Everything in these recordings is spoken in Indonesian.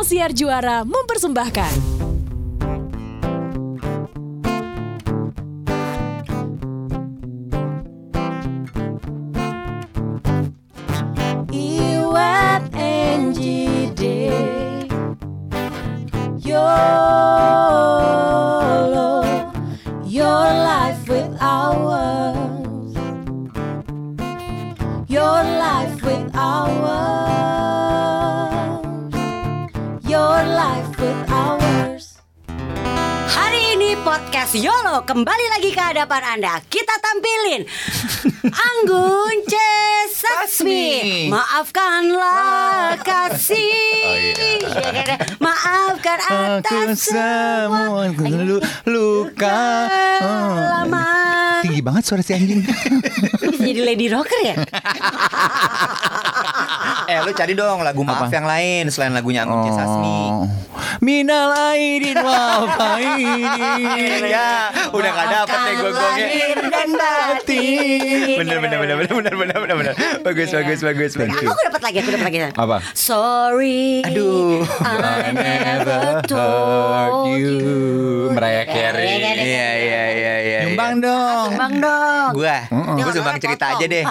Sang Siar Juara mempersembahkan. Kembali lagi ke hadapan Anda. Kita tampilin Anggun C. Satsmi. Maafkanlah kasih. Oh, iya. Ya kan? Maafkan atas semua lu, luka Oh. lama. Tinggi banget suara si anjing jadi lady rocker ya? Eh lu cari dong lagu maaf Apa? yang lain selain lagunya Anggun. Sasmi. Oh. Minal aidin faidin ya, udah gak dapet deh gue gongnya. Lahir dan batin. Bener bener bener bener bener bener bener bener. Bagus bagus bagus bagus. you. Aku dapat lagi, aku dapat lagi. Apa? Sorry. Aduh. I never told you. Mariah Carey Iya, iya, Iya iya iya iya. Nyumbang dong Bang dong. Gua, Mm-mm. gua sumbang cerita aja deh.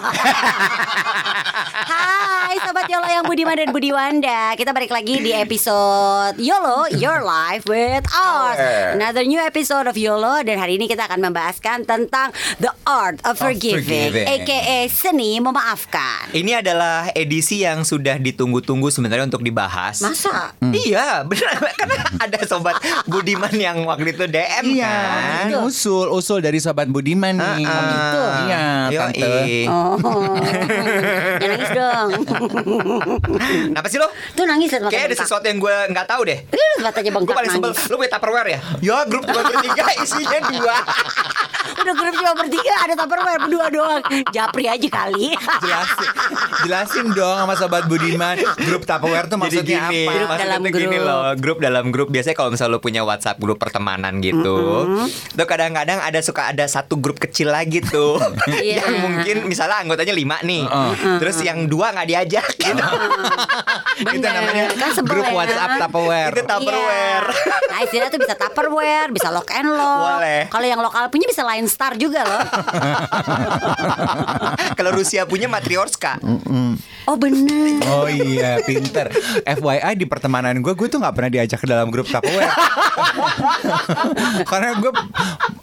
Hai Sobat Yolo yang Budiman dan Budiwanda Kita balik lagi di episode YOLO Your Life with Ours Another new episode of YOLO Dan hari ini kita akan membahaskan tentang The Art of Forgiving, forgiving. A.K.A. seni memaafkan Ini adalah edisi yang sudah ditunggu-tunggu sebenarnya untuk dibahas. Masa? Iya, benar karena ada sobat Budiman yang waktu itu DM Iya, kan. ini usul usul dari sobat Budiman nih. Ah, ah. gitu? Iya, Yoi. tante. Oh Jangan nangis dong Kenapa sih lo? Tuh nangis liat Kayak ada sesuatu yang gue nggak tahu deh. Ih, Matanya Gue bengkak paling sebel, nangis lu punya Tupperware ya? Ya grup cuma bertiga isinya dua Udah grup cuma bertiga Ada tupperware berdua doang Japri aja kali Jelasin, jelasin dong sama sobat Budiman grup Tupperware tuh Jadi maksudnya gini, apa? Grup maksudnya dalam tuh gini grup. loh Grup dalam grup Biasanya kalau misalnya lu punya WhatsApp grup pertemanan gitu Tuh kadang-kadang ada suka ada satu grup kecil lagi tuh Iya. Yang mungkin misalnya anggotanya lima nih Terus yang dua nggak diajak gitu Itu Bener. namanya Kan grup ya. WhatsApp Tupperware. Itu Tupperware Iya. Nah istilahnya tuh bisa Tupperware Bisa lock and lock Boleh. Kalau yang lokal punya bisa Line Star juga loh Kalau Rusia punya Matriorska Oh bener Oh iya, pinter. FYI di pertemanan gue, gue tuh nggak pernah diajak ke dalam grup Tupperware. Karena gue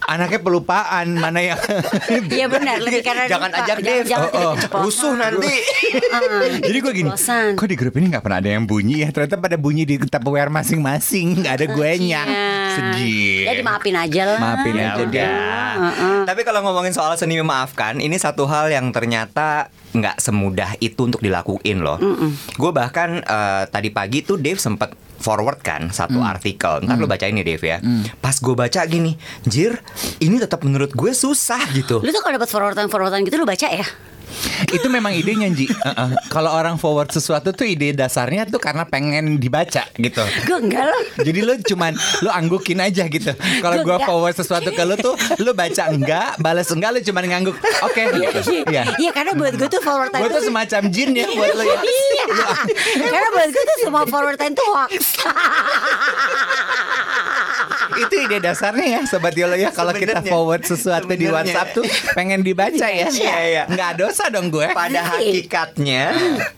anaknya pelupaan mana yang Iya benar Lebih karena Jangan lupa. ajak Dev. Jangan Oh, oh. Rusuh nanti Ah, Jadi gue gini, kok di grup ini nggak pernah ada yang bunyi ya? Ternyata pada bunyi di Tupperware masing-masing, nggak ada gue nya. Iya. Sedih. Jadi maafin aja lah Maafin Ya aja deh. Tapi kalau ngomongin soal seni memaafkan, ini satu hal yang ternyata nggak semudah itu untuk dilakuin loh. Gue bahkan eh, tadi pagi tuh Dave sempet forward kan satu artikel. Ntar lu bacain nih Dave ya. Pas gue baca gini, Jir, ini tetap menurut gue susah gitu. Lu tuh kalau dapat forwardan-forwardan gitu lu baca ya Itu memang idenya Ji. Uh-uh. Kalau orang forward sesuatu tuh ide dasarnya tuh karena pengen dibaca gitu. Gue enggak loh Jadi lu cuman lu anggukin aja gitu. Kalau Gua enggak. forward sesuatu ke lu tuh lu baca enggak, balas enggak lu cuman ngangguk. Oke gitu. Iya. Iya karena buat gue tuh forwardan Gue tuh tuh semacam jin ya buat lu ya. Iya Karena buat gue tuh semua forwardan tuh hoax Itu ide dasarnya ya sobat Yolo ya kalau kita forward sesuatu di. WhatsApp tuh pengen dibaca ya. Iya, iya. Nggak dosa dong gue. Pada hakikatnya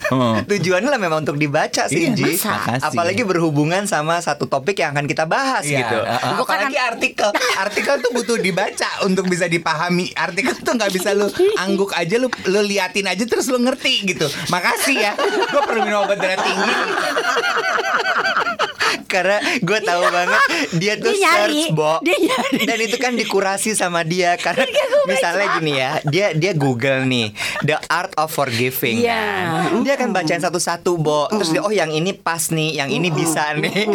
Oh. tujuannya lah memang untuk dibaca sih Iya, Ji. Apalagi berhubungan sama satu topik yang akan kita bahas Iya, gitu. uh-uh. Bukan Apalagi artikel. Artikel tuh butuh dibaca untuk bisa dipahami. Artikel tuh nggak bisa lu angguk aja lu lu liatin aja terus lu ngerti gitu. Makasih ya. Gue perlu minum obat darah tinggi. Karena gue tahu banget dia tuh Dia nyari. search Bo. Dia nyari. Dan itu kan dikurasi sama dia karena misalnya gini ya, dia dia Google nih The Art of Forgiving Iya. kan. Dia akan bacain satu-satu Bo. Terus dia oh yang ini pas nih, yang ini bisa nih.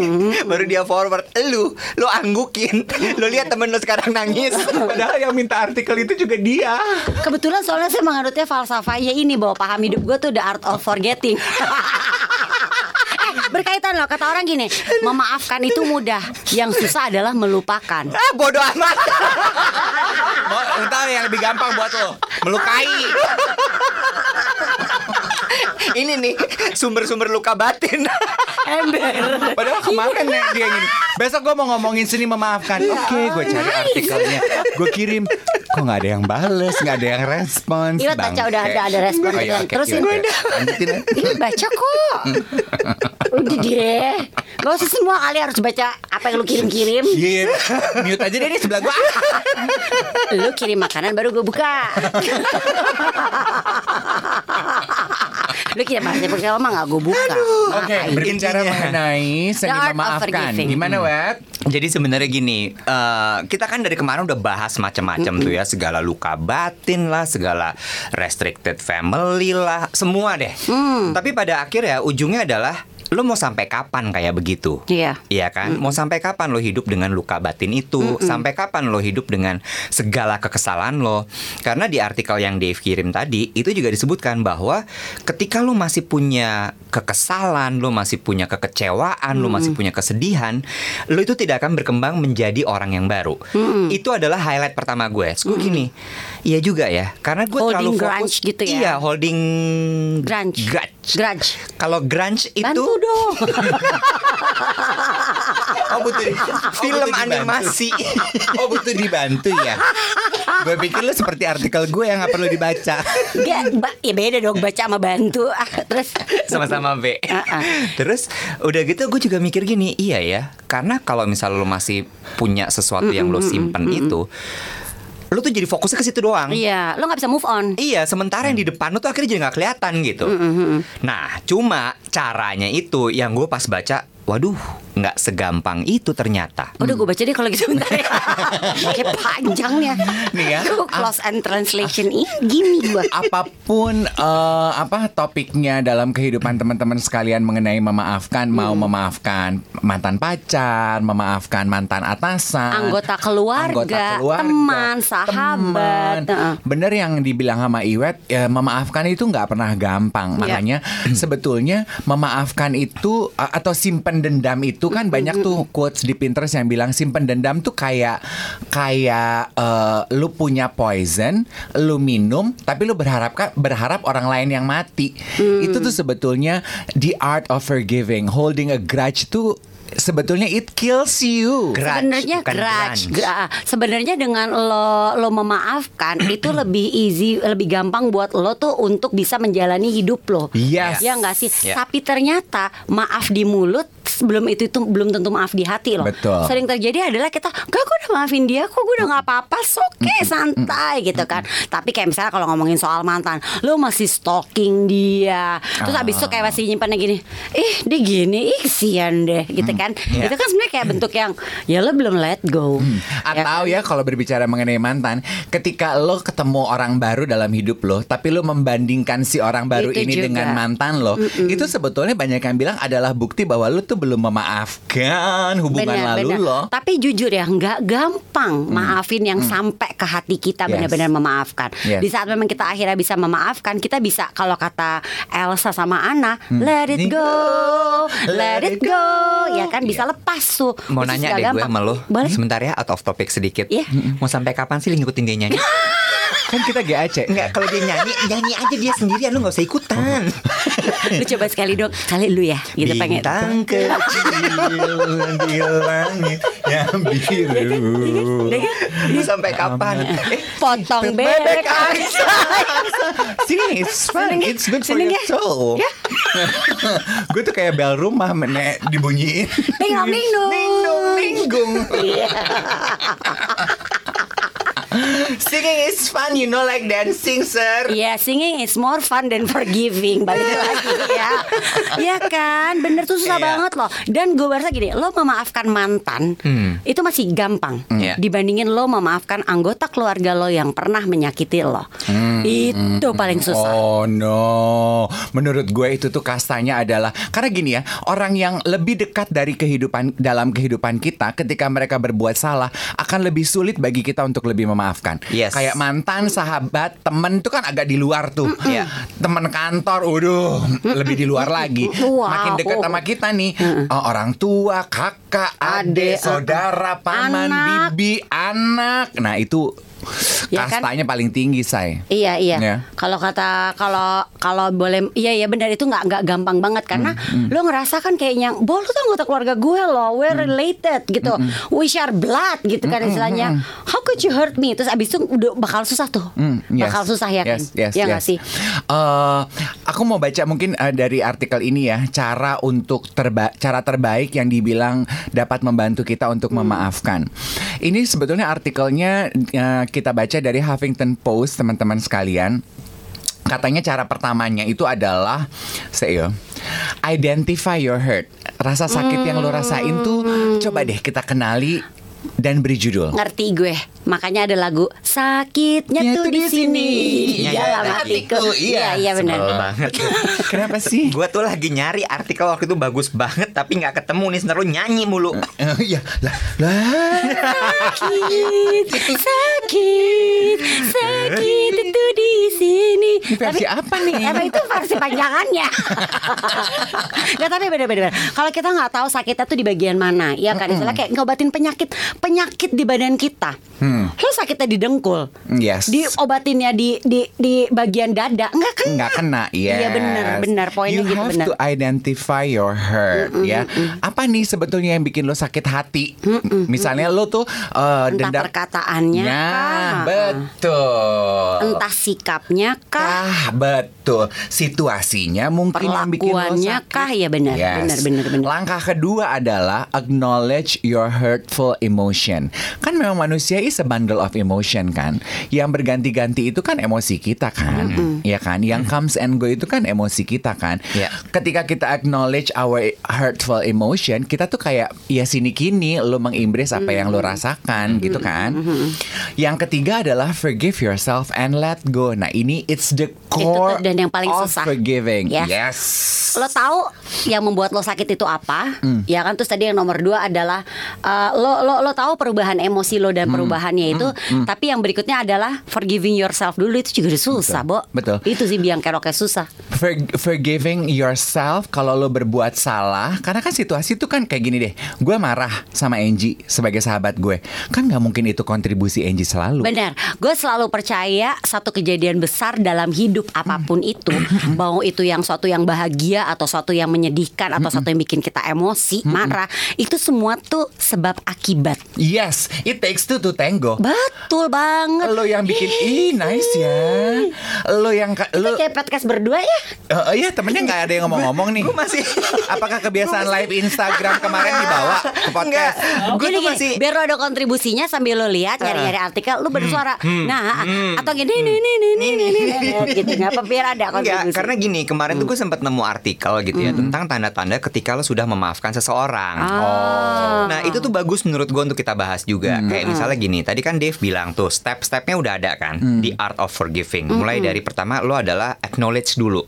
Baru dia forward. Lu lu anggukin. Lu lihat temen lu sekarang nangis. Padahal yang minta artikel itu juga dia. Kebetulan soalnya saya menganutnya falsafahnya ini bahwa paham hidup gue tuh the art of forgetting. berkaitan loh kata orang gini, memaafkan itu mudah, yang susah adalah melupakan. ah bodoh amat. Entar yang lebih gampang buat lo melukai. ini nih sumber-sumber luka batin. Ember. Padahal kemarin nih dia gini Besok gue mau ngomongin seni memaafkan Oke gue cari artikelnya Gue kirim Kok gak ada yang bales Gak ada yang respons Iya, baca udah ada ada respon Oh, iya, kan. Terusin. iya, oke. Lanjutin ya. Ini baca kok. Udah deh. Gak usah semua kali harus baca apa yang lu kirim-kirim. Iya Mute aja deh di sebelah gue Lu kirim makanan baru gue buka. lu kirim makanan buka mah gak gue buka. Oke Makanya. berbicara mengenai seni memaafkan. Gimana Wet? Jadi sebenarnya gini, eh, kita kan dari kemarin udah bahas macam-macam tuh ya, segala luka batin lah, segala restricted family lah, semua deh. Tapi pada akhirnya ujungnya adalah lo mau sampai kapan kayak begitu? Iya. Iya kan? Mau sampai kapan lo hidup dengan luka batin itu? Sampai kapan lo hidup dengan segala kekesalan lo? Karena di artikel yang Dave kirim tadi itu juga disebutkan bahwa ketika lo masih punya kekesalan, lo masih punya kekecewaan, lo masih punya kesedihan, lo itu tidak akan berkembang menjadi orang yang baru. Itu adalah highlight pertama gue. Gue gini, iya juga ya, karena gue terlalu fokus. gitu ya? Iya, holding Grunge. grudge. Grudge. Kalau grunge itu Bantu dong. Oh butuh film animasi. Oh butuh dibantu ya Gue pikir lu seperti artikel gue yang gak perlu dibaca Gak, ba- ya beda dong baca sama bantu. Ah, terus sama-sama B. Ah, ah. Terus udah gitu gue juga mikir gini, iya ya, karena kalau misal lo masih punya sesuatu yang lo simpen itu, lo tuh jadi fokusnya ke situ doang. iya, lo nggak bisa move on. Iya, sementara yang di depan lo tuh akhirnya jadi nggak kelihatan gitu. Nah, cuma caranya itu yang gue pas baca, waduh, nggak segampang itu ternyata. Udah gue baca deh kalau gitu bentar ya. Kayak panjang ya. Nih ya. Close and translation ini gini gue. apa pun eh, apa topiknya dalam kehidupan teman-teman sekalian mengenai memaafkan mau memaafkan mantan pacar memaafkan mantan atasan Anggota keluarga, teman, sahabat. teman. Bener yang dibilang sama Iwet ya, memaafkan itu nggak pernah gampang Iya. makanya sebetulnya memaafkan itu atau simpen dendam itu kan banyak tuh quotes di Pinterest yang bilang simpen dendam tuh kayak kayak eh, lu punya poison lu minum tapi lu berharap berharap orang lain yang mati itu tuh sebetulnya the art of forgiving holding a grudge tuh sebetulnya it kills you Grudge, Sebenarnya grudge. grunge. Gra- Sebenarnya dengan lo lo memaafkan itu lebih easy, lebih gampang buat lo tuh untuk bisa menjalani hidup lo. Yes. Ya enggak sih? Ya. Tapi ternyata maaf di mulut sebelum itu itu belum tentu maaf di hati loh. Betul. Sering terjadi adalah kita, "Gak, gue udah maafin dia kok, gue udah nggak apa-apa, oke, santai gitu kan." Tapi kayak misalnya kalau ngomongin soal mantan, lo masih stalking dia. Terus abis itu kayak masih nyimpannya gini, "Ih, dia gini, ih kesian deh." gitu kan. Iya. Itu kan sebenarnya kayak bentuk yang ya lo belum let go. Ya Atau kan? ya kalau berbicara mengenai mantan, ketika lo ketemu orang baru dalam hidup lo, tapi lo membandingkan si orang baru Itu ini juga. dengan mantan lo, itu sebetulnya banyak yang bilang adalah bukti bahwa lo tuh belum memaafkan hubungan Benar, lalu benar. lo. Tapi jujur ya, nggak gampang maafin yang sampai ke hati kita Yes. benar-benar memaafkan. Yes. Di saat memang kita akhirnya bisa memaafkan, kita bisa kalau kata Elsa sama Ana, let it go, let it go, ya kan bisa lepas tuh. Mau nanya deh gue gampang. sama lo Boleh. Sebentar ya out of topic sedikit Iya. Mau sampai kapan sih ngikutin dia nyanyi? Kan kita GAC. Enggak, kalau dia nyanyi Nyanyi aja dia sendirian Lo gak usah ikutan Lu coba sekali dong, kali lu ya, gitu pengen. Bintang kecil di langit yang biru Udah kan? Lo sampai kapan? Eh, Potong bebek aja. Sini, it's fun, it's good for your soul. Ya. Gue tuh kayak bel rumah menek dibunyiin. Ding dong, ding dong. Ding dong, dinggung. Iya. Singing is fun, you know like dancing, sir. Iya, singing is more fun than forgiving. Balik lagi ya. Iya kan? Bener tuh susah Iya. banget loh. Dan gue merasa gini, lo memaafkan mantan itu masih gampang Iya. dibandingin lo memaafkan anggota keluarga lo yang pernah menyakiti lo. Itu paling susah. Oh no, menurut gue itu tuh kastanya adalah karena gini ya orang yang lebih dekat dari kehidupan dalam kehidupan kita ketika mereka berbuat salah akan lebih sulit bagi kita untuk lebih memaafkan. Yes. Kayak mantan, sahabat, temen tuh kan agak di luar tuh. Iya. Temen kantor, udah lebih di luar lagi. Wow. Makin dekat sama kita nih, oh, orang tua, kakak, adik, saudara, paman, anak. bibi, anak. Nah itu Ya kan? kastanya paling tinggi, say. Iya iya. Ya. Kalau kata kalau kalau boleh iya iya benar itu nggak nggak gampang banget karena Hmm, lo ngerasa kan kayaknya bol tuh anggota keluarga gue loh, we're Hmm. related gitu, we share blood gitu kan istilahnya. How could you hurt me? Terus abis itu udah bakal susah tuh, Hmm, yes. bakal susah ya kan? Yes, yes, ya yes. sih? Eh, aku mau baca mungkin eh, dari artikel ini ya cara untuk terba cara terbaik yang dibilang dapat membantu kita untuk Hmm. memaafkan. Ini sebetulnya artikelnya eh, kita baca dari Huffington Post teman-teman sekalian. Katanya cara pertamanya itu adalah saya identify your hurt. Rasa sakit yang lo rasain tuh Hmm. coba deh kita kenali dan beri judul. Ngerti gue, makanya ada lagu sakitnya Ya, tuh di sini, di Iya, dalam iya, hatiku. Iya iya. iya benar. Banget. Kenapa sih? Gue tuh lagi nyari artikel waktu itu bagus banget tapi nggak ketemu nih sebenarnya lu nyanyi mulu. Eh, Iya, lah, lah. sakit, sakit, sakit itu di sini. Ini versi apa nih? Emang itu versi panjangannya. Gak tapi beda-beda. Kalau kita nggak tahu sakitnya tuh di bagian mana, ya kan? Misalnya kayak ngobatin penyakit, penyakit di badan kita. Lo sakitnya di dengkul, Yes. diobatinnya di di di bagian dada, enggak kan? nggak kena yes. Iya, bener, bener. Poinnya you gitu, have bener. to identify your hurt ya apa nih sebetulnya yang bikin lo sakit hati misalnya lo tuh uh, Entah dendam perkataannya Ya, kah? betul Entah sikapnya kah? Kah, betul. Situasinya mungkin yang bikin lo Perlakuannya sakit. kah? Ya benar, benar, benar, benar. Langkah kedua adalah acknowledge your hurtful emotion. Kan memang manusia is a bundle of emotion kan. Yang berganti-ganti itu kan emosi kita kan. Ya kan? Yang comes and go itu kan emosi kita kan. Ya. Ketika kita acknowledge our hurtful emotion, kita tuh kayak ya sini kini lo mengimbres apa yang lo rasakan gitu kan. Yang ketiga adalah forgive yourself and let go. Nah, ini it's the core tuh dan yang paling of susah. forgiving. Ya. Yes. lo tahu yang membuat lo sakit itu apa Hmm. ya kan terus tadi yang nomor dua adalah uh, lo lo lo tahu perubahan emosi lo dan perubahannya itu tapi yang berikutnya adalah forgiving yourself dulu itu juga susah bo Betul. itu sih biang keroknya susah For- forgiving yourself kalau lo berbuat salah karena kan situasi itu kan kayak gini deh gue marah sama Angie sebagai sahabat gue kan nggak mungkin itu kontribusi Angie selalu Benar, gue selalu percaya satu kejadian besar dalam hidup apa pun itu, mau itu yang suatu yang bahagia atau suatu yang menyedihkan atau suatu yang bikin kita emosi, marah, itu semua tuh sebab akibat. yes it takes two to tango Betul banget. lo yang bikin ih nice ya lo yang lo kayak podcast berdua ya. Eh, iya temennya nggak ada yang ngomong-ngomong nih Gue masih apakah kebiasaan live Instagram kemarin dibawa ke podcast Gue tuh masih biar lo ada kontribusinya sambil lo lihat nyari-nyari artikel, lo bersuara. nah, atau gini nih nih nih nih nih gitu nggak apa biar ada Enggak, kontribusi. karena gini kemarin tuh gue sempat nemu artikel gitu ya tentang tanda-tanda ketika lo sudah memaafkan seseorang. Ah. Nah itu tuh bagus menurut gue untuk kita bahas juga. Kayak misalnya gini, tadi kan Dave bilang tuh step-stepnya udah ada kan, the art of forgiving. Mulai dari pertama lo adalah acknowledge dulu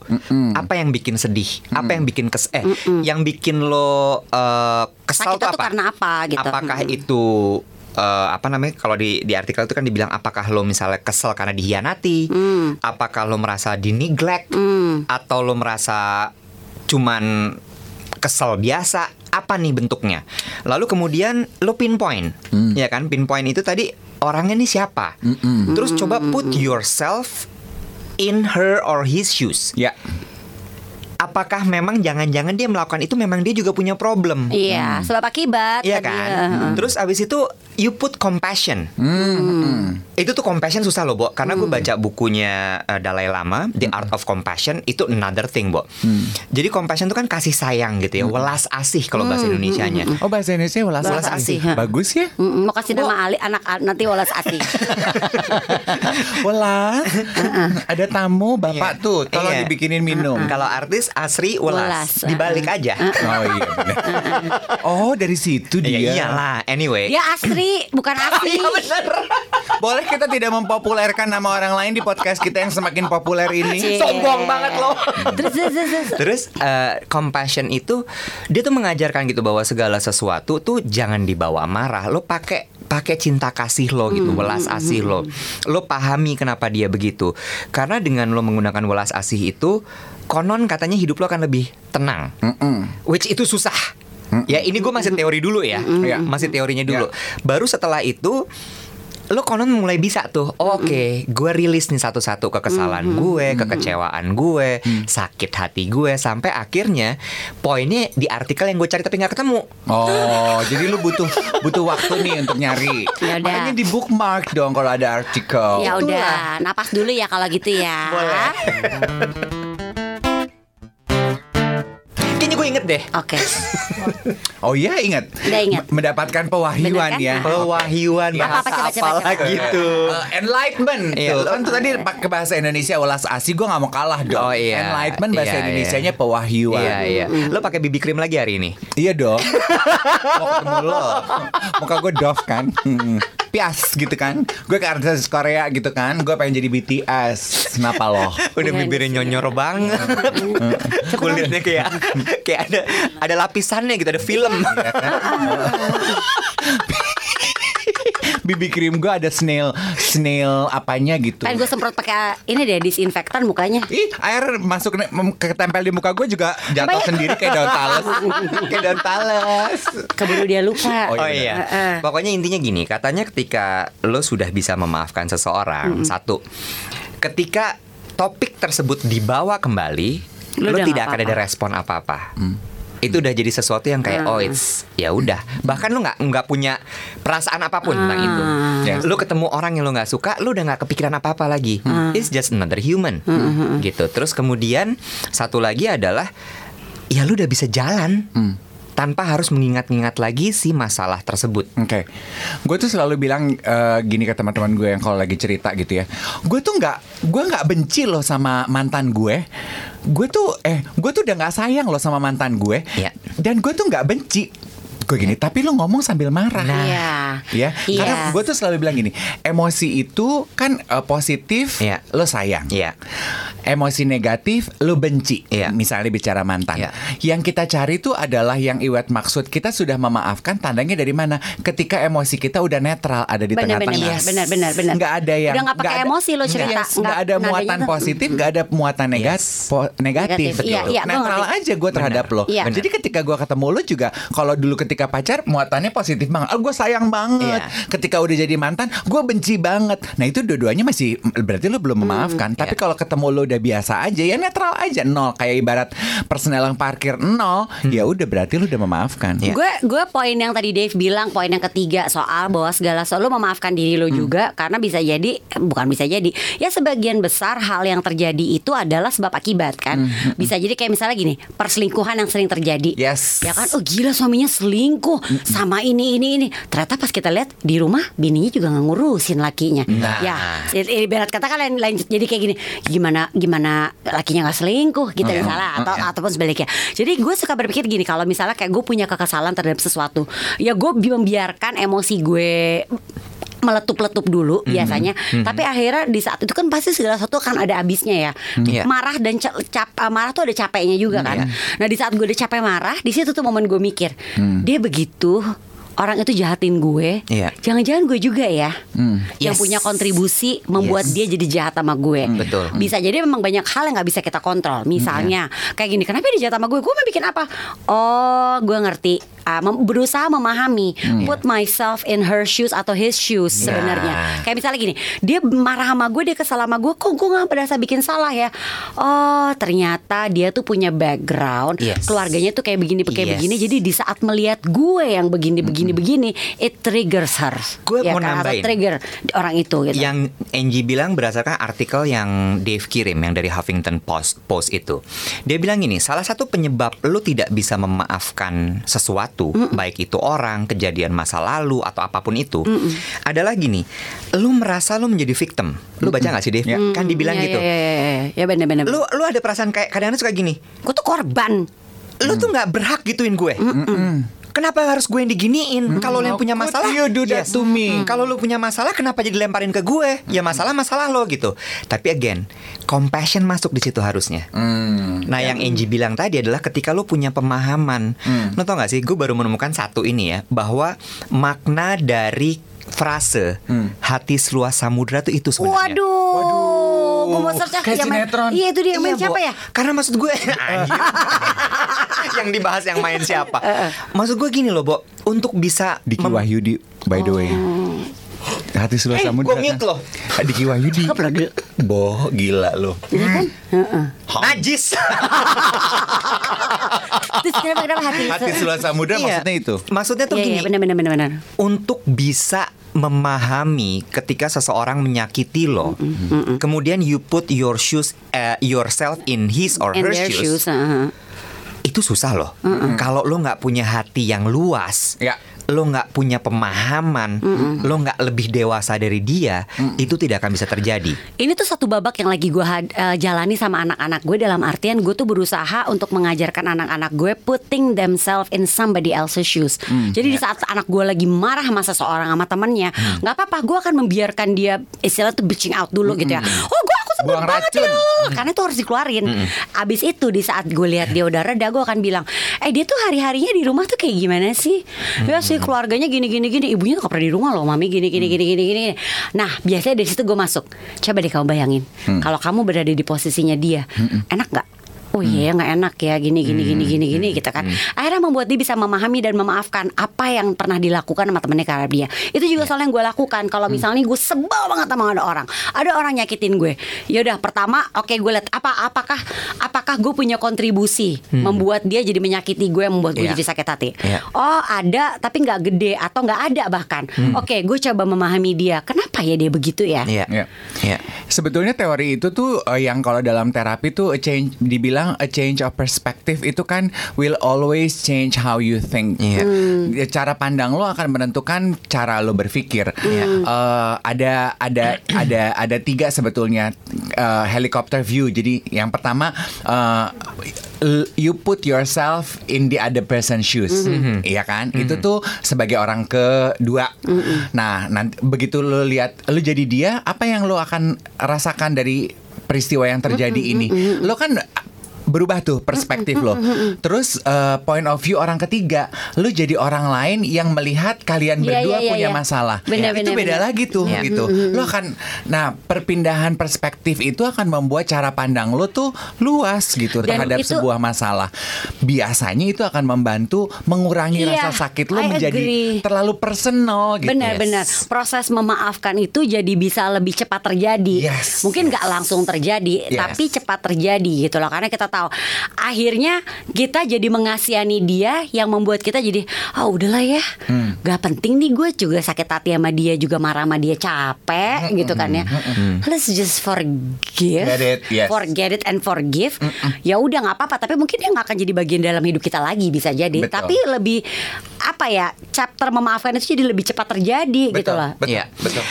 apa yang bikin sedih, apa yang bikin kes, eh, yang bikin lo eh, kesal apa? karena apa gitu. Apakah Mm-mm. itu eh, apa namanya kalau di di artikel itu kan dibilang apakah lo misalnya kesel karena dihianati, apakah lo merasa di neglect atau lo merasa cuman kesel biasa apa nih bentuknya? Lalu kemudian lo pinpoint ya kan? Pinpoint itu tadi orangnya nih siapa? Terus coba put yourself in her or his shoes. Ya. Apakah memang jangan-jangan dia melakukan itu memang dia juga punya problem. Iya, sebab akibat. Iya kan. Terus abis itu you put compassion. Hmm. Itu tuh compassion susah loh, Bo. Karena gue baca bukunya uh, Dalai Lama, The Art of Compassion, itu another thing, Bo. Jadi compassion tuh kan kasih sayang gitu ya, welas asih kalau bahasa Indonesianya. oh bahasa Indonesia welas Welas asih. asih. bagus ya Mm-mm, mau kasih nama Ali anak nanti walas asih. welas ada tamu bapak Iya. tuh tolong Iya. dibikinin minum Kalau artis Asri welas, Welas. dibalik aja. Oh iya bener. Oh dari situ Ya dia. iyalah, anyway. Dia Asri bukan Asri. Iya bener. Boleh kita tidak mempopulerkan nama orang lain di podcast kita yang semakin populer ini? Cie. Sombong banget loh. terus terus terus, terus. Terus eh, compassion itu dia tuh mengajarkan gitu bahwa segala sesuatu tuh jangan dibawa marah. Lo pakai pakai cinta kasih lo gitu, welas asih lo. Lo pahami kenapa dia begitu. Karena dengan lo menggunakan welas asih itu konon katanya hidup lo akan lebih tenang. Which itu susah. Ya ini gue masih teori dulu ya, Iya. masih teorinya dulu. Baru setelah itu lo konon mulai bisa tuh oh, oke gue rilis nih satu-satu kekesalan gue kekecewaan gue sakit hati gue sampai akhirnya poinnya di artikel yang gue cari tapi nggak ketemu Oh, jadi lu butuh butuh waktu nih untuk nyari. Ya udah. Makanya di bookmark dong kalau ada artikel. Ya udah, napas dulu ya kalau gitu ya. Boleh. inget deh Oke. Oh iya ingat. Udah ingat. M- Mendapatkan pewahyuan Bener kan? ya. pewahyuan Apa, apa, bahasa coba, apa coba, coba. lagi tuh Eh, enlightenment Iya. tuh. Kan tuh tadi pakai bahasa Indonesia ulas asih gue nggak mau kalah dong. Oh, iya. Enlightenment bahasa Iya, iya. Indonesianya pewahyuan. Iya iya. Lo pakai BB cream lagi hari ini? Iya dong. Mau ketemu lo. Muka gue dof kan. Pias gitu kan. Gue ke artis Korea gitu kan. Gue pengen jadi BTS. Kenapa lo? Udah Iya, bibirnya nyonyor banget. Kulitnya kayak kayak ada ada lapisannya gitu, ada film. BB cream gue ada snail snail apanya gitu. Kan gue semprot pakai ini deh disinfektan mukanya. Ih, air masuk ketempel di muka gue juga jatuh Apa sendiri kayak daun tales. kayak daun tales. Keburu dia lupa. Oh, Oh iya. iya. Heeh. Pokoknya intinya gini, katanya ketika lo sudah bisa memaafkan seseorang, satu, ketika topik tersebut dibawa kembali, Lo lo, tidak nggak akan ada respon apa-apa. Itu udah jadi sesuatu yang kayak oh it's ya udah. Bahkan lo nggak nggak punya perasaan apa pun tentang itu. Yes. Lo ketemu orang yang lo nggak suka, lo udah nggak kepikiran apa-apa lagi. It's just another human, gitu. Terus kemudian satu lagi adalah ya lo udah bisa jalan tanpa harus mengingat-ingat lagi si masalah tersebut. Oke, gue tuh selalu bilang eh, gini ke teman-teman gue yang kalau lagi cerita gitu ya. Gue tuh nggak, gue nggak benci loh sama mantan gue. Gue tuh, eh, gue tuh udah nggak sayang loh sama mantan gue. Iya. Dan gue tuh nggak benci. Gue gini, tapi lo ngomong sambil marah. Iya. Ya, Iya. karena gue tuh selalu bilang gini, emosi itu kan eh, positif, Iya. lo sayang. Iya. Emosi negatif, lo benci. Iya. Misalnya bicara mantan. Iya. Yang kita cari itu adalah yang Iwet maksud kita sudah memaafkan. Tandanya dari mana? Ketika emosi kita udah netral, ada di tengah-tengah. benar, benar, benar, benar. Nggak ada yang Udah nggak pakai ada- emosi lo cerita. Yes, nggak ada muatan tuh- positif, nggak ada muatan negat, Yes. po- negatif. Negatif. Iya, iya, netral aja gue terhadap lo. Iya. Jadi ketika gue ketemu lo juga, kalau dulu ketika pacar muatannya positif banget. Oh, gue sayang banget. Iya. Ketika udah jadi mantan, gue benci banget. Nah itu dua-duanya masih berarti lo belum memaafkan. Tapi Iya. kalau ketemu lo udah biasa aja, ya netral aja nol. Kayak ibarat personel yang parkir nol, ya udah berarti lo udah memaafkan. Gue gue poin yang tadi Dave bilang poin yang ketiga soal bahwa segala selalu memaafkan diri lo juga karena bisa jadi bukan bisa jadi ya sebagian besar hal yang terjadi itu adalah sebab akibat kan bisa jadi kayak misalnya gini perselingkuhan yang sering terjadi Yes. ya kan oh gila suaminya selingkuh sama ini ini ini ternyata pas kita lihat di rumah bininya juga nggak ngurusin lakinya Nah. ya ibarat kata kan lain, lain jadi kayak gini gimana gimana lakinya nggak selingkuh gitu Iya. misalnya atau Iya. ataupun sebaliknya. Jadi gue suka berpikir gini kalau misalnya kayak gue punya kekesalan terhadap sesuatu, ya gue bi- membiarkan emosi gue meletup-letup dulu Mhm. biasanya tapi akhirnya di saat itu kan pasti segala sesuatu kan ada habisnya ya Iya. marah dan ca- cap uh, marah tuh ada capeknya juga kan Iya. nah di saat gue udah capek marah di situ tuh momen gue mikir dia begitu orang itu jahatin gue Iya. jangan-jangan gue juga ya yang Yes. punya kontribusi membuat Yes. dia jadi jahat sama gue Betul. bisa jadi memang banyak hal yang nggak bisa kita kontrol misalnya Iya. kayak gini kenapa dia jahat sama gue gue mau bikin apa oh gue ngerti Ah, mem- berusaha memahami Hmm. put myself in her shoes atau his shoes Iya. sebenarnya kayak misalnya gini dia marah sama gue dia kesal sama gue kok gue nggak berasa bikin salah ya oh ternyata dia tuh punya background Yes. keluarganya tuh kayak begini kayak Yes. begini jadi di saat melihat gue yang begini begini begini it triggers her Gue ya mau kan? nambahin. trigger orang itu gitu Yang Angie bilang berdasarkan artikel yang Dave kirim yang dari Huffington Post Post itu. Dia bilang gini, salah satu penyebab lu tidak bisa memaafkan sesuatu, baik itu orang, kejadian masa lalu atau apa pun itu, adalah gini, lu merasa lu menjadi victim. Lu baca nggak sih Dave? Ya. Kan dibilang ya, gitu. ya, ya, ya, ya benar-benar Lu lu ada perasaan kayak kadang-kadang suka gini, gue tuh korban lu tuh nggak berhak gituin gue. Kenapa harus gue yang diginiin? Kalau lu yang punya masalah, you do that to me? Kalau lu punya masalah, kenapa jadi lemparin ke gue? Ya masalah masalah lo gitu. Tapi again, compassion masuk di situ harusnya. Hmm. Nah, yang Angie bilang tadi adalah ketika lu punya pemahaman. Lo tau gak sih, gue baru menemukan satu ini ya, bahwa makna dari frase hati seluas samudra tuh itu sebenarnya. Waduh, gue mau search Kayak sinetron. Iya itu dia yang main Iya, siapa Bo. ya? Karena maksud gue. yang dibahas yang main siapa? Maksud gue gini loh, Bo, untuk bisa Diki mem- Wahyudi by the way. Hati seluas Eh, samudra. gua mute loh. Diki Wahyudi. Loh. Boh, gila lo. Iya kan? Heeh. Najis. Terus kenapa kenapa hati? Hati seluas samudra Iya. maksudnya itu. Maksudnya tuh Iya, gini. iya, benar benar benar benar. untuk bisa memahami ketika seseorang menyakiti lo, kemudian you put your shoes uh, yourself in his or And her their shoes, shoes. heeh. Itu susah loh. Kalau lo nggak punya hati yang luas, Ya. lo nggak punya pemahaman, lo nggak lebih dewasa dari dia, itu tidak akan bisa terjadi. Ini tuh satu babak yang lagi gue jalani sama anak-anak gue dalam artian gue tuh berusaha untuk mengajarkan anak-anak gue putting themselves in somebody else's shoes. Jadi di saat anak gue lagi marah sama seseorang sama temennya, nggak apa-apa, gue akan membiarkan dia istilah tuh bitching out dulu gitu ya. Oh Buang banget racun. ya lo. karena itu harus dikeluarin. Abis itu di saat gue lihat dia udah reda, gue akan bilang, eh dia tuh hari harinya di rumah tuh kayak gimana sih? Ya sih keluarganya gini gini gini, ibunya tuh gak pernah di rumah loh, mami gini gini gini gini gini. Nah biasanya dari situ gue masuk. Coba deh kamu bayangin, kalau kamu berada di posisinya dia, enak nggak? Oh iya nggak enak ya gini gini gini gini gini gitu kan. Akhirnya membuat dia bisa memahami dan memaafkan apa yang pernah dilakukan sama temennya karena dia. Itu juga soal yang gue lakukan. Kalau misalnya gue sebel banget sama ada orang, ada orang nyakitin gue. Ya udah pertama oke gue lihat apa apakah apakah gue punya kontribusi membuat dia jadi menyakiti gue membuat gue Iya. jadi sakit hati. Iya. Oh ada tapi nggak gede atau nggak ada bahkan. Oke gue coba memahami dia. Kenapa ya dia begitu ya? Iya, Iya. iya. Sebetulnya teori itu tuh eh, yang kalau dalam terapi tuh a change dibilang a change of perspective itu kan will always change how you think. Iya. Ya, Cara pandang lo akan menentukan cara lo berpikir. Eh, ada ada ada ada tiga sebetulnya eh, helicopter view. Jadi yang pertama l- you put yourself in the other person's shoes, iya kan? Itu tuh sebagai orang kedua. Nah, nanti begitu lo lihat lo jadi dia, apa yang lo akan rasakan dari peristiwa yang terjadi ini? Lo kan berubah tuh perspektif lo. Terus eh, point of view orang ketiga, lo jadi orang lain yang melihat kalian Iya, berdua iya, iya, punya iya. masalah. Benar, itu benar, beda benar. lagi tuh Iya. gitu. Lo akan nah perpindahan perspektif itu akan membuat cara pandang lo tuh luas gitu Dan terhadap itu- sebuah masalah. Biasanya itu akan membantu mengurangi Iya, rasa sakit lo I menjadi agree. terlalu personal gitu. Benar-benar proses memaafkan itu jadi bisa lebih cepat terjadi. Yes, Mungkin yes. nggak langsung terjadi, Yes. tapi cepat terjadi gitu loh. Karena kita tahu akhirnya kita jadi mengasihani dia yang membuat kita jadi ah udahlah ya, Hmm. nggak penting nih gue juga sakit hati sama dia juga marah sama dia capek gitu kan ya. Let's just forgive, Get it, yes. forget it and forgive. Ya udah nggak apa-apa, tapi mungkin dia nggak akan jadi bagian dalam hidup kita lagi bisa jadi. Betul. Tapi lebih apa ya chapter memaafkan itu jadi lebih cepat terjadi gitu Betul, loh. betul, Iya. betul.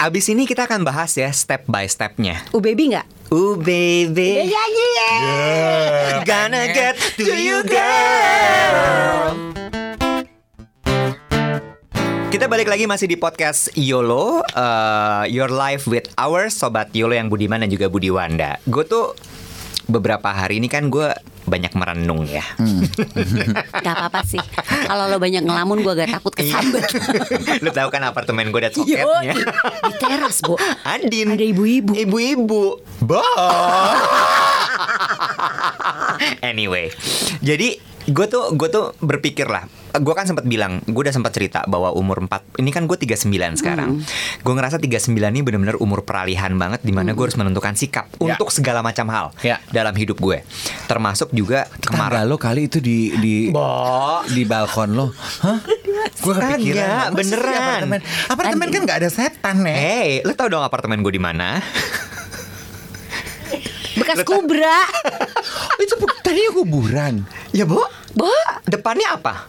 Abis ini kita akan bahas ya step by stepnya. Uh baby nggak? Baby, Nyanyi ya. gonna get to you girl. Kita balik lagi masih di podcast YOLO uh, Your Life with Ours Sobat YOLO yang Budiman dan juga Budi Wanda Gue tuh beberapa hari ini kan gue banyak merenung ya. Gak apa-apa sih. Kalau lo banyak ngelamun gue agak takut kesambet. Lu tahu kan apartemen gue ada Yo, soketnya di teras bu. Adin. Ada ibu-ibu. Ibu-ibu. Bah Anyway. Jadi gue tuh gue tuh berpikir lah gue kan sempat bilang gue udah sempat cerita bahwa umur 4 ini kan gue 39 sekarang gue ngerasa 39 ini benar-benar umur peralihan banget di mana gue harus menentukan sikap Ya. untuk segala macam hal Ya. dalam hidup gue termasuk juga kemarin lo kali itu di di Bo. di balkon lo. Hah? Gue kepikiran. Sih beneran. Apartemen, apartemen kan nggak ada setan nih. Hey, lo tau dong apartemen gue di mana? Bekas kubra. itu tadi kuburan. Ya, Bu. Bu. Depannya apa?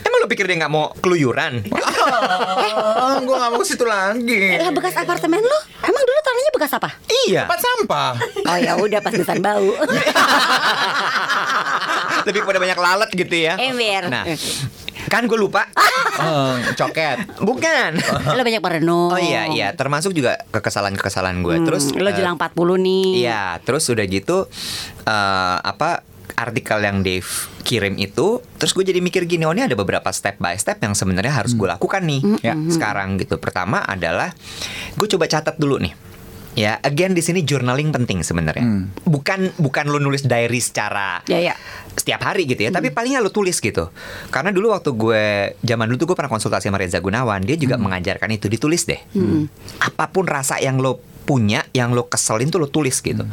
Emang lo pikir dia nggak mau keluyuran? Oh, gue nggak mau ke situ lagi. Lah bekas apartemen lo. Emang dulu tanahnya bekas apa? iya. Tempat sampah. Oh ya udah pas besan bau. Lebih pada banyak lalat gitu ya. Ember. Nah, kan gue lupa. Oh, coket. Bukan. lo banyak merenung. Oh iya iya, termasuk juga kekesalan-kekesalan gue. Terus Hmm, lo eh, jelang 40 nih. Iya, terus udah gitu eh apa artikel yang Dave kirim itu, terus gue jadi mikir gini, oh ini ada beberapa step by step yang sebenarnya harus gue lakukan nih, Ya. sekarang gitu. Pertama adalah gue coba catat dulu nih, Ya, again di sini journaling penting sebenarnya. Hmm. Bukan bukan lu nulis diary secara Ya, ya. setiap hari gitu ya, Hmm. tapi palingnya lu tulis gitu. Karena dulu waktu gue zaman dulu tuh gue pernah konsultasi sama Reza Gunawan, dia Hmm. juga mengajarkan itu ditulis deh. Apa pun rasa yang lo punya, yang lo keselin tuh lo tulis gitu.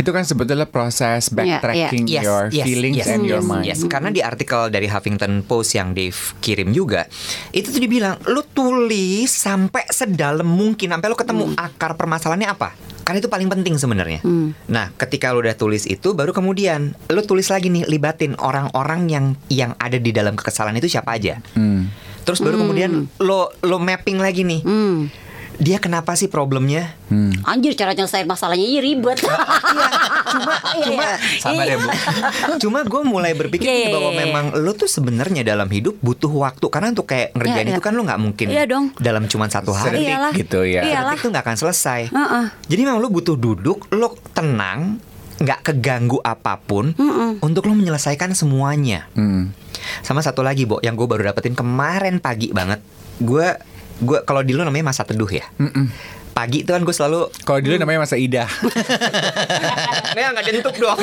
Itu kan sebetulnya proses Iya, backtracking Yes, your yes, feelings yes, and your yes, mind. yes. Karena di artikel dari Huffington Post yang Dave kirim juga, itu tuh dibilang lu tulis sampai sedalam mungkin sampai lu ketemu akar permasalahannya apa. Karena itu paling penting sebenarnya. Nah, ketika lu udah tulis itu, baru kemudian lu tulis lagi nih libatin orang-orang yang yang ada di dalam kekesalan itu siapa aja. Hmm. Terus baru kemudian lo lo mapping lagi nih. Hmm. Dia kenapa sih problemnya? Anjir cara nyelesain masalahnya aja ribet. cuma cuma sabar ya bu cuma gue mulai berpikir Iya, nih iya, bahwa iya. memang lo tuh sebenarnya dalam hidup butuh waktu karena untuk kayak ngerjain Iya, itu iya. kan lo nggak mungkin Iya dong. dalam cuma satu hari Sedetik Iyalah. gitu ya. Iyalah. itu nggak akan selesai Heeh. jadi memang lo butuh duduk lo tenang nggak keganggu apa pun untuk lo menyelesaikan semuanya Hmm. sama satu lagi Bo yang gue baru dapetin kemarin pagi banget gue gue kalau di lo namanya masa teduh ya pagi itu kan gue selalu Kalau dulu namanya masa Ida. nggak nggak jentuk dong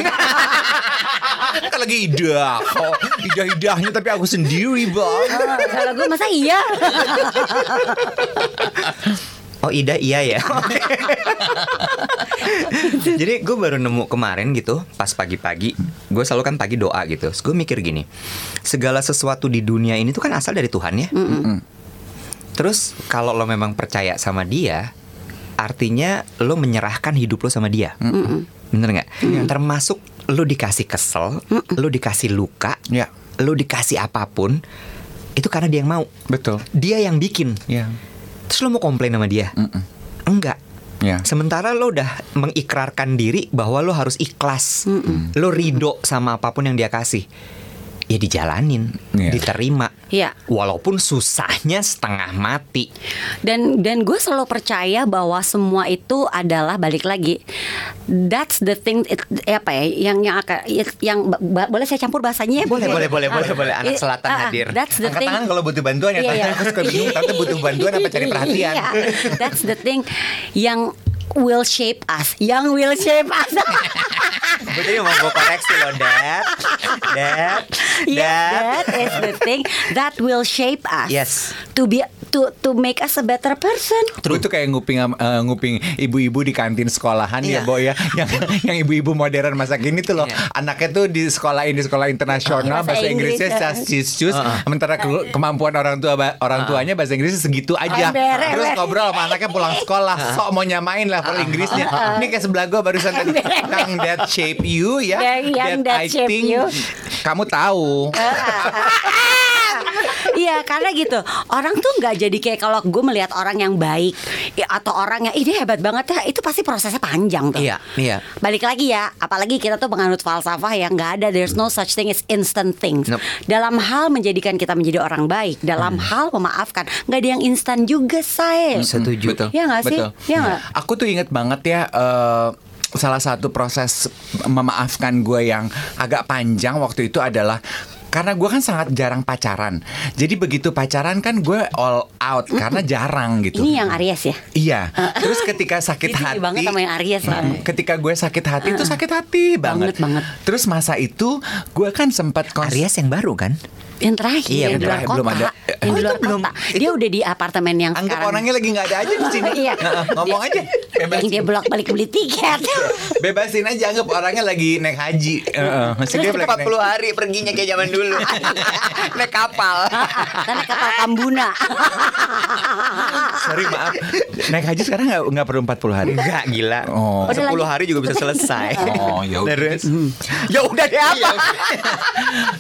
kan lagi Ida. Oh, Ida-idahnya tapi aku sendiri, Bang. Kalau gue masa iya? Oh Ida iya ya. Jadi gue baru nemu kemarin gitu pas pagi-pagi. Gue selalu kan pagi doa gitu. Terus gue mikir gini, segala sesuatu di dunia ini tuh kan asal dari Tuhan ya. Terus kalau lo memang percaya sama Dia, artinya lo menyerahkan hidup lo sama Dia. Bener nggak? Termasuk lo dikasih kesel, lo dikasih luka, Ya. lo dikasih apa pun, itu karena dia yang mau. Betul. Dia yang bikin. Ya. Terus lo mau komplain sama dia? Enggak. Ya. Sementara lo udah mengikrarkan diri bahwa lo harus ikhlas. Lo ridho sama apa pun yang dia kasih. Ya dijalanin, Iya. diterima. Iya. Walaupun susahnya setengah mati. Dan dan gue selalu percaya bahwa semua itu adalah balik lagi. That's the thing it, eh, apa ya yang yang akan yang boleh saya campur bahasanya ya? Boleh, boleh, boleh, Ah, boleh, boleh. Anak selatan ah, hadir. That's the Angkat thing. tangan kalau butuh bantuan ya, Tante. iya. Aku suka bingung, Tante butuh bantuan apa cari perhatian. Iya, that's the thing yang will shape us, yang will shape us. Gue jadi mau gue koreksi loh, Dad. Dad. Yeah, Dad. that is the thing that will shape us. Yes. To be to to make us a better person. Gue tuh kayak nguping eh, nguping ibu-ibu di kantin sekolahan Iya. ya, Bo ya. Yang yang ibu-ibu modern masa kini tuh loh. Iya. Anaknya tuh di sekolah ini sekolah internasional Bahasa bahasa, Inggrisnya Inggris, sasis sementara ke- kemampuan orang tua orang tuanya bahasa Inggrisnya segitu aja. Terus ngobrol sama anaknya pulang sekolah, sok mau nyamain level Inggrisnya. Ini kayak sebelah gue barusan tadi yang that shape you ya. Yang- that I shape think you. kamu tahu. Iya karena gitu Orang tuh nggak jadi kayak Kalau gue melihat orang yang baik ya, Atau orang yang Ih dia hebat banget ya Itu pasti prosesnya panjang tuh Iya, iya. Balik lagi ya Apalagi kita tuh penganut falsafah yang nggak ada There's no such thing as instant things Nope. Dalam hal menjadikan kita menjadi orang baik Dalam hal memaafkan nggak ada yang instan juga say Setuju. Betul. Iya nggak sih? Betul. Iya nggak? Aku tuh inget banget ya eh, salah satu proses memaafkan gue yang agak panjang waktu itu adalah karena gue kan sangat jarang pacaran. Jadi begitu pacaran kan gue all out karena jarang gitu. Ini yang Aries ya Iya. Terus ketika sakit hati, banget sama yang Aries. Mm, ketika gue sakit hati itu sakit hati banget. Banget, banget. Terus masa itu gue kan sempat Aries yang baru kan? Yang terakhir Iya, yang yang di luar terakhir, kota belum ada. Yang Oh, di luar itu belum- kota Dia udah di apartemen yang Anggap sekarang orangnya lagi nggak ada aja di sini. Iya ngomong aja. Yang Bebasin. dia bolak balik beli tiket Bebasin aja anggap orangnya lagi naik haji. Heeh, masih dia lagi naik- 40 hari perginya kayak zaman dulu. Naik kapal. Karena kapal Kambuna Sorry maaf. Naik haji sekarang nggak nggak perlu 40 hari. Enggak gila. Oh. Udah 10 lagi. hari juga bisa selesai. Oh, ya udah. Terus. Ya udah deh apa?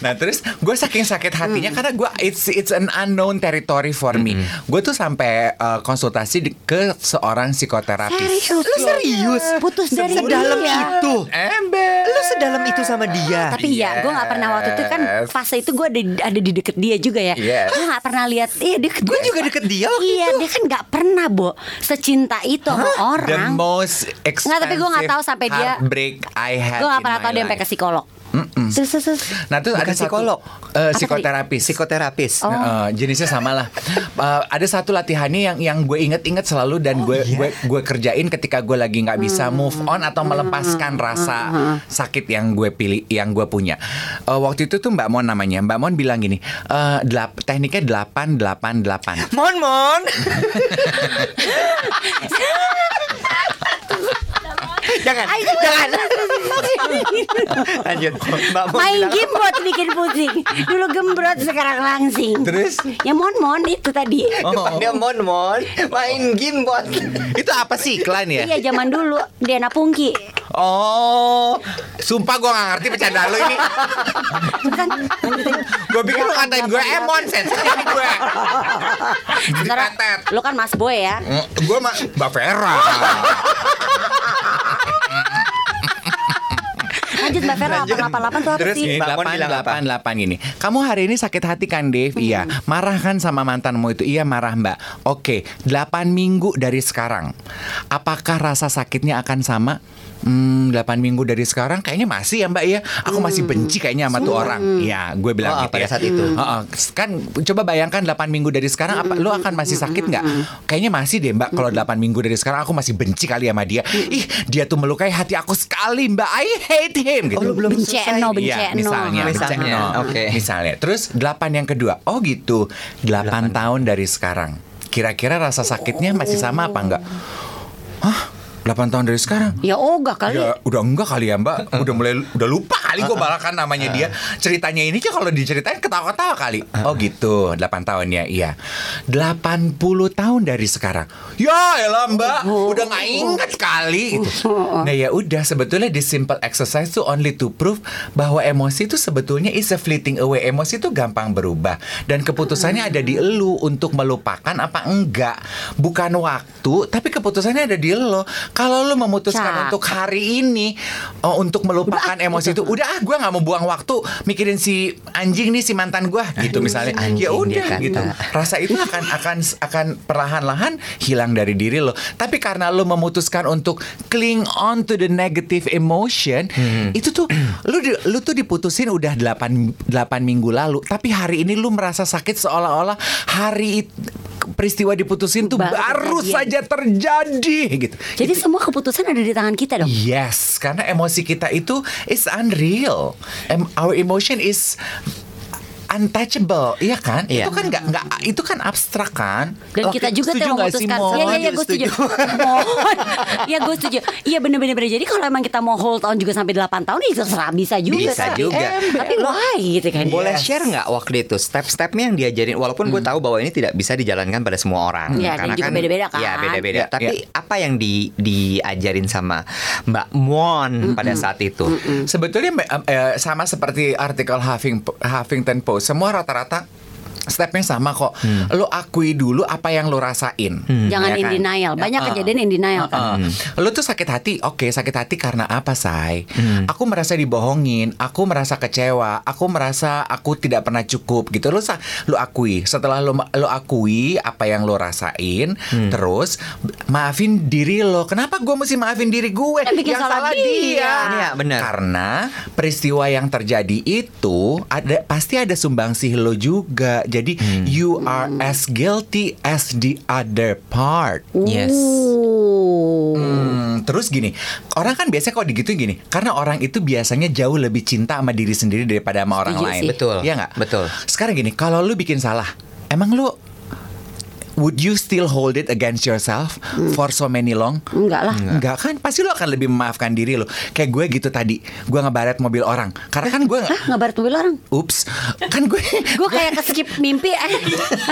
Nah terus gue saking sakit hatinya karena gue it's it's an unknown territory for me. Gue tuh sampai uh, konsultasi ke seorang psikoterapis. Serius Lu serius? Putus dari Sedalam dia. itu. Ember. Lu sedalam itu sama dia. Tapi ya gue gak pernah waktu itu kan Yes. Fase itu gue ada, ada di deket dia juga ya. Yes. Gue gak pernah lihat Iya deket Gue juga deket dia waktu Iya dia kan gak pernah Bo. Secinta itu sama The orang. Most expensive Nggak, tapi gua nggak tahu sampai dia- heartbreak I had Gue gak pernah my tahu dia sampai ke life. Nah, Bukan ada satu- psikolog. Apa psikoterapis. Psikoterapis. Oh. Eh, jenisnya sama lah. Eh, ada satu latihannya yang yang gue inget-inget selalu dan gue gue gue kerjain ketika gue lagi nggak bisa move on atau melepaskan rasa sakit yang gue pilih yang gue punya. Eh, waktu itu tuh Mbak Mon namanya. Mbak Mon bilang gini, eh, delap, tekniknya 8 8 8. Mon Mon. jangan, jangan. Lanjut. Mbak Mon Main bilang game buat bikin pusing. Dulu gembrot sekarang langsing. Terus? Ya mon-mon itu tadi. Dia Mon Mon main game bot. Itu apa sih iklan ya? Iya zaman dulu Diana Pungki. Oh, sumpah gue gak ngerti bercanda lo ini. Kan. Gue pikir lu ngatain gue emon sensitif gue. Sekarang lu kan Mas Boy ya. Gue mah Mbak Vera. Lanjut Mbak Vera 888 tuh apa Terus sih? gini, Mbak Mon 8, bilang apa? 8, 8 gini. Kamu hari ini sakit hati kan, Dave? Iya. Marah kan sama mantanmu itu? Iya, marah, Mbak. Oke, 8 minggu dari sekarang. Apakah rasa sakitnya akan sama? Hmm, 8 minggu dari sekarang kayaknya masih ya mbak ya Aku masih benci kayaknya sama tuh orang Ya gue bilang Oh, gitu pada ya saat itu. Heeh. Kan coba bayangkan 8 minggu dari sekarang apa Lu akan masih sakit nggak? Kayaknya masih deh mbak Kalau 8 minggu dari sekarang aku masih benci kali sama dia Ih dia tuh melukai hati aku sekali mbak I hate him gitu Oh, lu belum Benceno, selesai. Iya, benceno. misalnya, Misalnya, benceno. oke. Misalnya. Terus delapan yang kedua. Oh gitu. Delapan tahun dari sekarang. Kira-kira rasa sakitnya masih sama apa enggak? Hah? 8 tahun dari sekarang? Ya ogah kali. Ya udah enggak kali ya mbak. Udah mulai Udah lupa kali gue balakan namanya dia. Ceritanya ini aja kalau diceritain ketawa-ketawa kali. Oh gitu. 8 tahun ya Iya 80 tahun dari sekarang. Ya elah mbak. Udah gak inget kali gitu. Nah ya udah Sebetulnya this simple exercise tuh only to prove Bahwa emosi itu sebetulnya is a fleeting away. Emosi itu gampang berubah. Dan keputusannya ada di elu Untuk melupakan apa enggak. Bukan waktu Tapi keputusannya ada di lo Kalau lo memutuskan Cakep. untuk hari ini oh, untuk melupakan emosi itu udah. ah gue nggak mau buang waktu mikirin si anjing nih si mantan gue gitu misalnya. anjing ya udah kata. gitu. Rasa itu akan akan akan perlahan-lahan hilang dari diri lo. Tapi karena lo memutuskan untuk cling on to the negative emotion itu tuh lu di- lu tuh diputusin udah 8 8 minggu lalu. Tapi hari ini lu merasa sakit seolah-olah hari it- peristiwa diputusin tuh Baru baru saja terjadi gitu. Jadi semua keputusan ada di tangan kita dong. Yes, karena emosi kita itu is unreal. Em- our emotion is untouchable, iya kan? Iya. Itu kan nggak nggak itu kan abstrak kan? Dan Oke, kita juga tuh memutuskan. Iya iya iya gue setuju. Mohon. Iya gue setuju. Iya bener-bener bener. Jadi kalau emang kita mau hold on juga sampai 8 tahun ya terserah bisa juga. Bisa Tapi- juga. Tapi why gitu kan? Boleh Yes. share nggak waktu itu step-stepnya yang diajarin walaupun gue tahu bahwa ini tidak bisa dijalankan pada semua orang Iya, dan juga beda-beda kan. ya beda-beda Ya, tapi apa yang di diajarin sama Mbak Mon pada saat itu Sebetulnya eh, sama seperti artikel Huffing, Huffington Post, semua rata-rata stepnya sama kok. Lo akui dulu apa yang lo rasain. Jangan Ya in kan? denial. Banyak Ya, kejadian in denial kan. Heeh. Lu tuh sakit hati, oke sakit hati karena apa say? Aku merasa dibohongin, aku merasa kecewa, aku merasa aku tidak pernah cukup gitu. Lu sa- lu akui. Setelah lu ma- lu akui apa yang lu rasain, terus maafin diri lo. Kenapa gue mesti maafin diri gue? Yang bikin salah dia. Iya, benar. Karena peristiwa yang terjadi itu ada pasti ada sumbangsih lo juga. Jadi you are as guilty as the other part. Yes. Hmm, terus gini, orang kan biasanya kalau digituin gini, karena orang itu biasanya jauh lebih cinta sama diri sendiri daripada sama orang Setuju lain. sih. Betul. Iya nggak? Betul. Sekarang gini, kalau lu bikin salah, emang lu would you still hold it against yourself for so many long? Enggak lah. Enggak kan, pasti lo akan lebih memaafkan diri lo. Kayak gue gitu tadi, gue ngebaret mobil orang. Karena kan gue Hah, ngabarin mobil orang. ups, kan gue Gue kayak ke skip mimpi eh.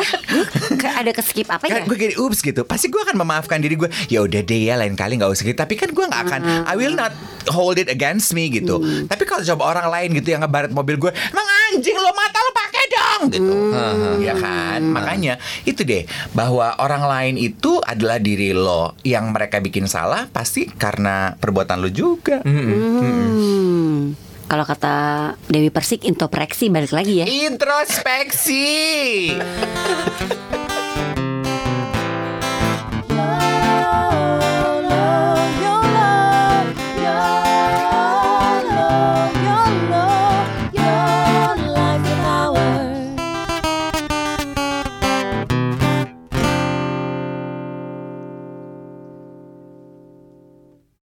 Kayak ada ke skip apa ya? kan gue gini ups gitu pasti gue akan memaafkan diri gue ya udah deh ya lain kali nggak usah gitu tapi kan gue nggak akan I will not hold it against me gitu tapi kalau coba orang lain gitu yang ngebaret mobil gue emang anjing lo mata lo pakai dong gitu. Ya kan? Makanya itu deh bahwa orang lain itu adalah diri lo yang mereka bikin salah pasti karena perbuatan lo juga. Hmm. Kalau kata Dewi Persik introspeksi balik lagi ya. introspeksi